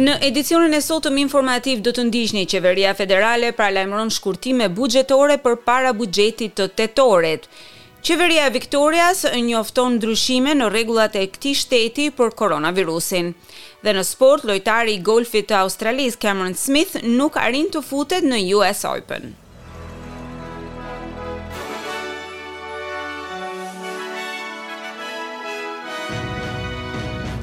Në edicionin e sotëm informativ do të ndiqni Qeveria Federale paralajmëron shkurtime buxhetore përpara buxhetit të tetorit. Qeveria e Victorias njofton ndryshime në rregullat e këtij shteti për koronavirusin. Dhe në sport, lojtari i golfit të Australisë, Cameron Smith, nuk arrin të futet në US Open.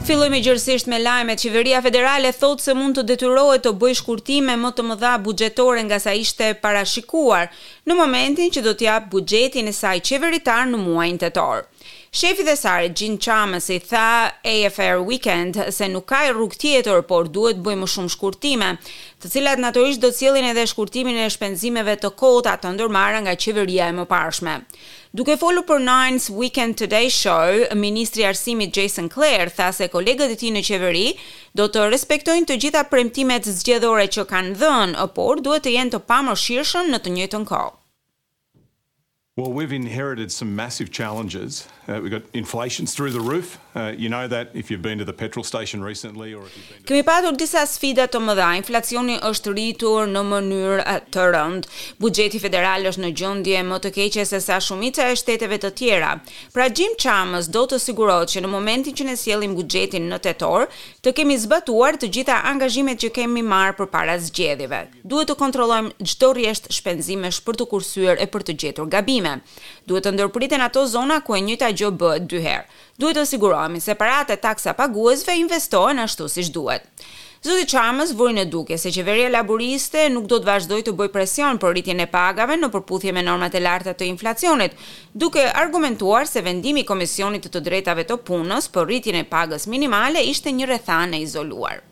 Fillojmë gjerësisht me lajmet. Qeveria federale thotë se mund të detyrohet të bëjë shkurtime më të mëdha buxhetore nga sa ishte parashikuar, në momentin që do të japë buxhetin e saj qeveritar në muajin tetor. Shefi i thesarit, Jim Chalmers, i tha AFR Weekend se nuk ka rrugë tjetër, por duhet të bëjë më shumë shkurtime, të cilat natyrisht do të sjellin edhe shkurtimin e shpenzimeve të kota të ndërmarra nga qeveria e mëparshme. Duke folur për Nine's Weekend Today Show, ministri i Arsimit, Jason Clare, tha se kolegët e tij në qeveri do të respektojnë të gjitha premtimet zgjedhore që kanë dhënë, por duhet të jenë të pamëshirshëm në të njëjtën kohë. Well we've inherited some massive challenges, we've got inflation through the roof, you know that if you've been to the petrol station recently or if you've been Kemi patur disa sfida të mëdha, inflacioni është rritur në mënyrë të rëndë. Buxheti federal është në gjendje më të keqe se sa shumica e shteteve të tjera. Pra Jim Chalmers do të sigurohet që në momentin që ne sjellim buxhetin në tetor, të kemi zbatuar të gjitha angazhimet që kemi marrë përpara zgjedhjeve. Duhet të kontrollojmë çdo rresht shpenzimesh për të kursyer e për të gjetur gabime. Duhet të ndërpriten ato zona ku e njëjta gjë bëhet dy herë. Duhet të sigurohemi se paratë e taksapaguesve investohen ashtu siç duhet. Zoti Chalmers vuri në dukje se Qeveria Laburiste nuk do të vazhdojë të bëjë presion për rritjen e pagave në përputhje me normat e larta të inflacionit, duke argumentuar se vendimi i Komisionit të të Drejtave të Punës për rritjen e pagës minimale ishte një rrethanë e izoluar.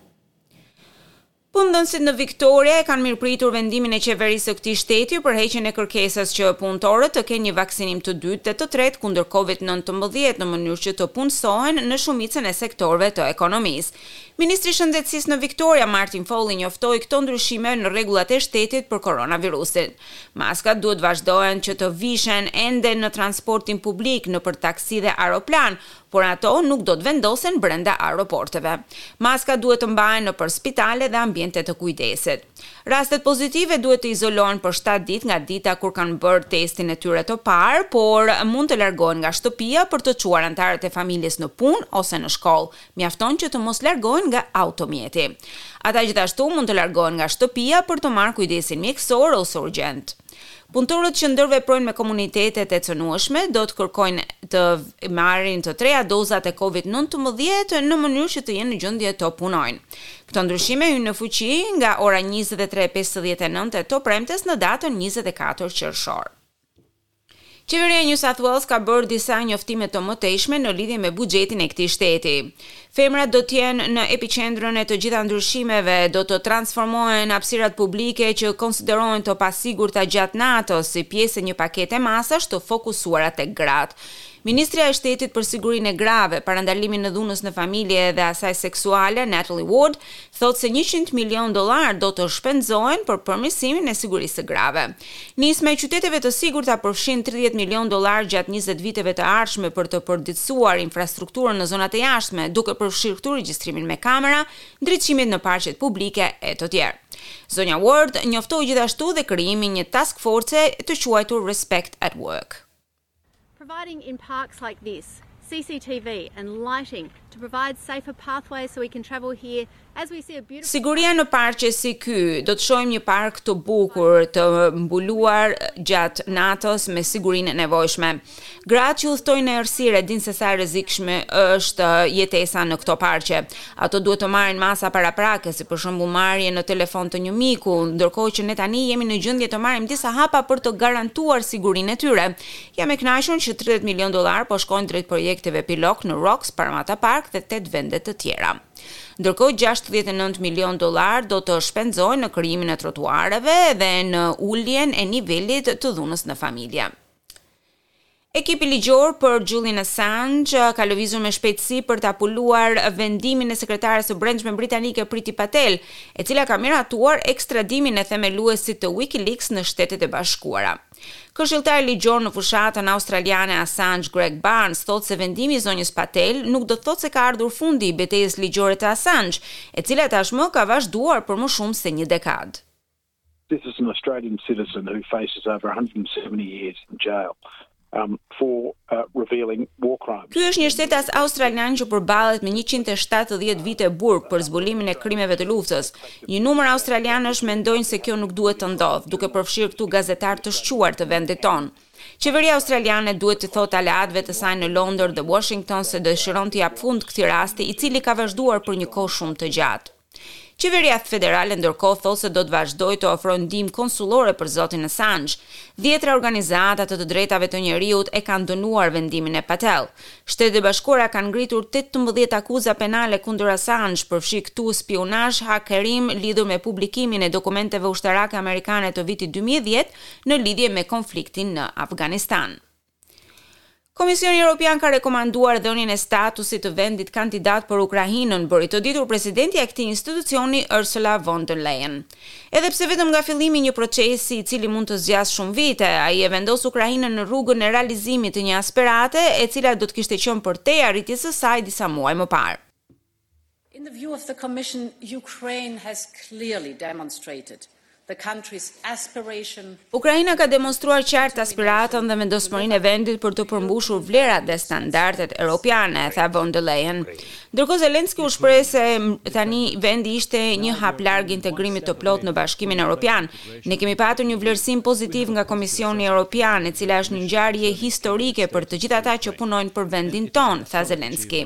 Punëdhënësit në Victoria e kanë mirëpritur vendimin e Qeverisë së këtij shteti për heqjen e kërkesës që punëtorët të kenë një vaksinim të dytë dhe të tretë kundër Covid nëntëmbëdhjetë në mënyrë që të punësohen në shumicën e sektorëve të ekonomisë. Ministri i Shëndetësisë në Victoria, Martin Foley njoftoi këto ndryshime në rregullat e shtetit për koronavirusin. Maskat duhet të vazhdohen që të vishen ende në transportin publik, nëpër taksi dhe aeroplanë, por ato nuk do të vendosen brenda aeroporteve. Maskat duhet të mbahen nëpër spitale dhe ambiente të kujdesit. Rastet pozitive duhet të izolohen për shtatë ditë nga dita kur kanë bërë testin e tyre të parë, por mund të largohen nga shtëpia për të çuar anëtarët e familjes në punë ose në shkollë, Mjafton që të mos largohen nga automjeti. Ata gjithashtu mund të largohen nga shtëpia për të marrë kujdesin mjekësor ose urgjent. Punëtorët që ndërveprojnë me komunitetet e cënueshme do të kërkojnë të marrin të treja dozat e Covid nëntëmbëdhjetë në mënyrë që të jenë në gjendje të punojnë. Këto ndryshime hyjnë në fuqi nga ora njëzet e tre e pesëdhjetë e nëntë e të premtes në datën njëzet e katër qershor. Qeveria e New South Wales ka bërë disa njoftime të mëtejshme në lidhje me buxhetin e këtij shteti. Femrat do të jenë në epiqendrën e të gjitha ndryshimeve, do të transformohen hapësirat publike që konsiderohen të pasigurta gjatë natës si pjesë e një pakete masash të fokusuara tek gratë. Ministrja e Shtetit për Sigurinë e Grave, Parandalimin e Dhunës në Familje dhe Asaj Seksuale, Natalie Ward, thotë se njëqind milionë dollarë do të shpenzohen për përmirësimin e sigurisë së grave. Nisma e qyteteve të sigurta përfshin tridhjetë milionë dollarë gjatë njëzet viteve të ardhshme për të përditësuar infrastrukturën në zonat e jashtme, duke përfshirë këtu regjistrimin me kamera, ndriçimin në parqet publike e të tjerë. Zonja Ward njoftoi gjithashtu dhe krijimin një task force të quajtur Respect at Work. providing in parks like this CCTV and lighting to provide safer pathways so we can travel here as we see a beautiful Siguria në parqe si ky, do të shohim një park të bukur, të mbuluar gjatë natës me sigurinë e nevojshme. Gratë që udhëtojnë në errësirë e dinë se sa e rrezikshme është jetesa në këto parqe. Ato duhet të marrin masa paraprake, si për shembull marrjen në telefon të një miku, ndërkohë që ne tani jemi në gjendje të marrim disa hapa për të garantuar sigurinë e tyre. Jam e kënaqur që tridhjetë milionë dollarë po shkojnë drejt projekteve pilot në Rocks, Parramatta Park dhe tetë vende të tjera. Ndërkohë, gjashtëdhjetë e nëntë milionë dollarë do të shpenzohen në krijimin e trotuareve dhe në uljen e nivelit të dhunës në familje. Ekipi ligjor për Julian Assange ka lëvizur me shpejtësi për të apeluar vendimin e Sekretares së Brendshme britanike Priti Patel, e cila ka miratuar ekstradimin e themeluesit të WikiLeaks në Shtetet e Bashkuara. Këshilltari ligjor në fushatën australiane Assange Greg Barnes thotë se vendimi i zonjës Patel nuk do të thotë se ka ardhur fundi i betejës ligjore të Assange, e cila tashmë ka vazhduar për më shumë se një dekadë. This is an Australian citizen who faces over 170 years in jail for revealing war crimes. Ky është një shtetas australian që përballet me njëqind e shtatëdhjetë vite burg për zbulimin e krimeve të luftës. Një numër australianësh mendojnë se kjo nuk duhet të ndodhë, duke përfshirë këtu gazetarë të shquar të vendit tonë. Qeveria australiane duhet t'i thotë aleatëve të saj në Londër dhe Washington se dëshiron t'i japë fund këtij rasti, i cili ka vazhduar për një kohë shumë të gjatë. Qeveria federale ndërkohë thotë se do të vazhdojë të ofrojë ndihmë konsullore për zotin Assange. Dhjetëra organizata të të drejtave të njeriut e kanë dënuar vendimin e Patel. Shtetet e Bashkuara kanë ngritur tetëmbëdhjetë akuza penale kundër Assange, përfshi këtu spiunazh, hakerim lidhur me publikimin e dokumenteve ushtarake amerikane të vitit dy mijë e dhjetë në lidhje me konfliktin në Afganistan. Komisioni Europian ka rekomanduar dhënien e statusit të vendit kandidat për Ukrainën, bëri të ditur presidentja e këtij institucioni, Ursula von der Leyen. Edhe pse vetëm nga fillimi një procesi i cili mund të zgjasë shumë vite, ai e vendos Ukrainën në rrugën e realizimit të një aspirate, e cila do të kishte qenë përtej arritjes së saj disa muaj më parë. In the view of the Commission, Ukraine has clearly demonstrated the country's aspiration. Ukraina ka demonstruar qartë aspiratën dhe vendosmërinë e vendit për të përmbushur vlerat dhe standardet europiane, tha von der Leyen. Ndërkohë Zelensky u shpreh se tani vendi ishte një hap larg integrimit të plotë në Bashkimin Europian. Ne kemi patur një vlerësim pozitiv nga Komisioni Europian, e cila është një ngjarje historike për të gjithë ata që punojnë për vendin tonë, tha Zelensky.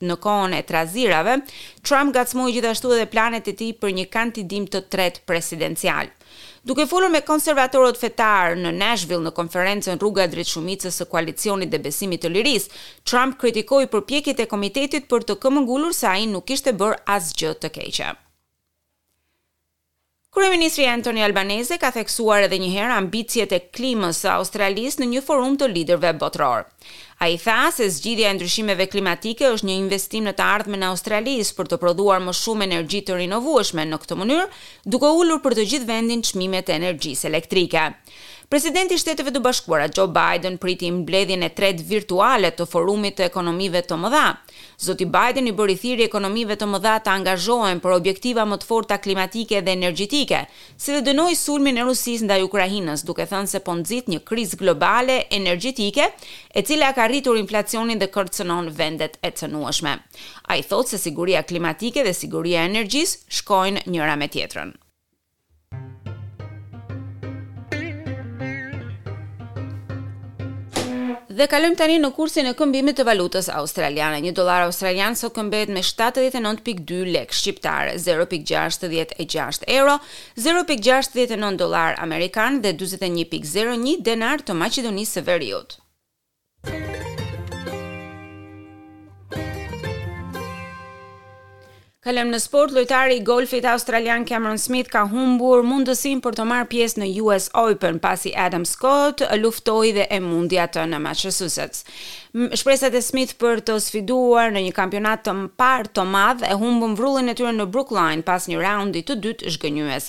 në kohën e trazirave, Trump ngacmoi gjithashtu edhe planet e tij për një kandidim të tretë presidencial. Duke folur me konservatorët fetarë në Nashville në konferencën Rruga drejt shumicës së koalicionit dhe besimit të lirisë, Trump kritikoi përpjekjet e komitetit për të këmbëngulur se ai nuk kishte bërë asgjë të keqe. Kryeministri Anthony Albanese ka theksuar edhe një herë ambiciet e klimës së Australisë në një forum të liderëve botërorë. Ai tha se zgjidhja e ndryshimeve klimatike është një investim në të ardhmen e Australisë për të prodhuar më shumë energji të rinovueshme në këtë mënyrë, duke ulur për të gjithë vendin çmimet e energjisë elektrike. Presidenti i Shteteve të Bashkuara, Joe Biden priti mbledhjen e tretë virtuale të Forumit të Ekonomive të Mëdha, Zoti Biden i bëri thirrje ekonomive të mëdha të angazhohen për objektiva më të forta klimatike dhe energjetike, si dhe dënoi sulmin e Rusisë ndaj Ukrainës, duke thënë se po nxit një krizë globale energjetike, e cila ka rritur inflacionin dhe kërcënon vendet e cënueshme. Ai thotë se siguria klimatike dhe siguria e energjisë shkojnë njëra me tjetrën. Dhe kalojmë tani në kursin e këmbimit të valutës australiane. Një dollar australian sot këmbehet me 79.2 lekë shqiptare, 0.66 euro, 0.69 dollar amerikan dhe 41.01 denar të Maqedonisë së Veriut. Kalojmë në sport, lojtari i golfit australian Cameron Smith ka humbur mundësinë për të marrë pjesë në US Open pasi Adam Scott luftoi dhe e mundi atë në Massachusetts. Shpresat e Smith për të sfiduar në një kampionat të parë të madh e humbën vrullin e tyre në Brookline pas një raundi të dytë zhgënjyes.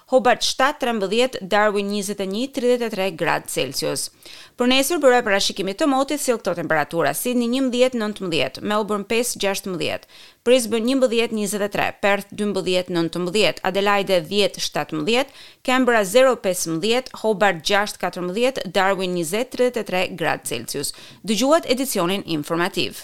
Hobart shtatë, trembëdhjetë, Darwin njëzet e një, tridhjetë e tre, gradë Celsius. Për nesër, byroja e parashikimit të motit sjell këto temperatura, Sidni njëmbëdhjetë, nëntëmbëdhjetë, Melbourne pesë, gjashtëmbëdhjetë, Brisbane njëmbëdhjetë, njëzet e tre, Perth dymbëdhjetë, nëntëmbëdhjetë, Adelaide dhjetë, shtatëmbëdhjetë, Canberra zero, pesëmbëdhjetë, Hobart gjashtë, katërmbëdhjetë, Darwin njëzet, tridhjetë e tre, gradë Celsius. Dëgjuat edicionin informativ.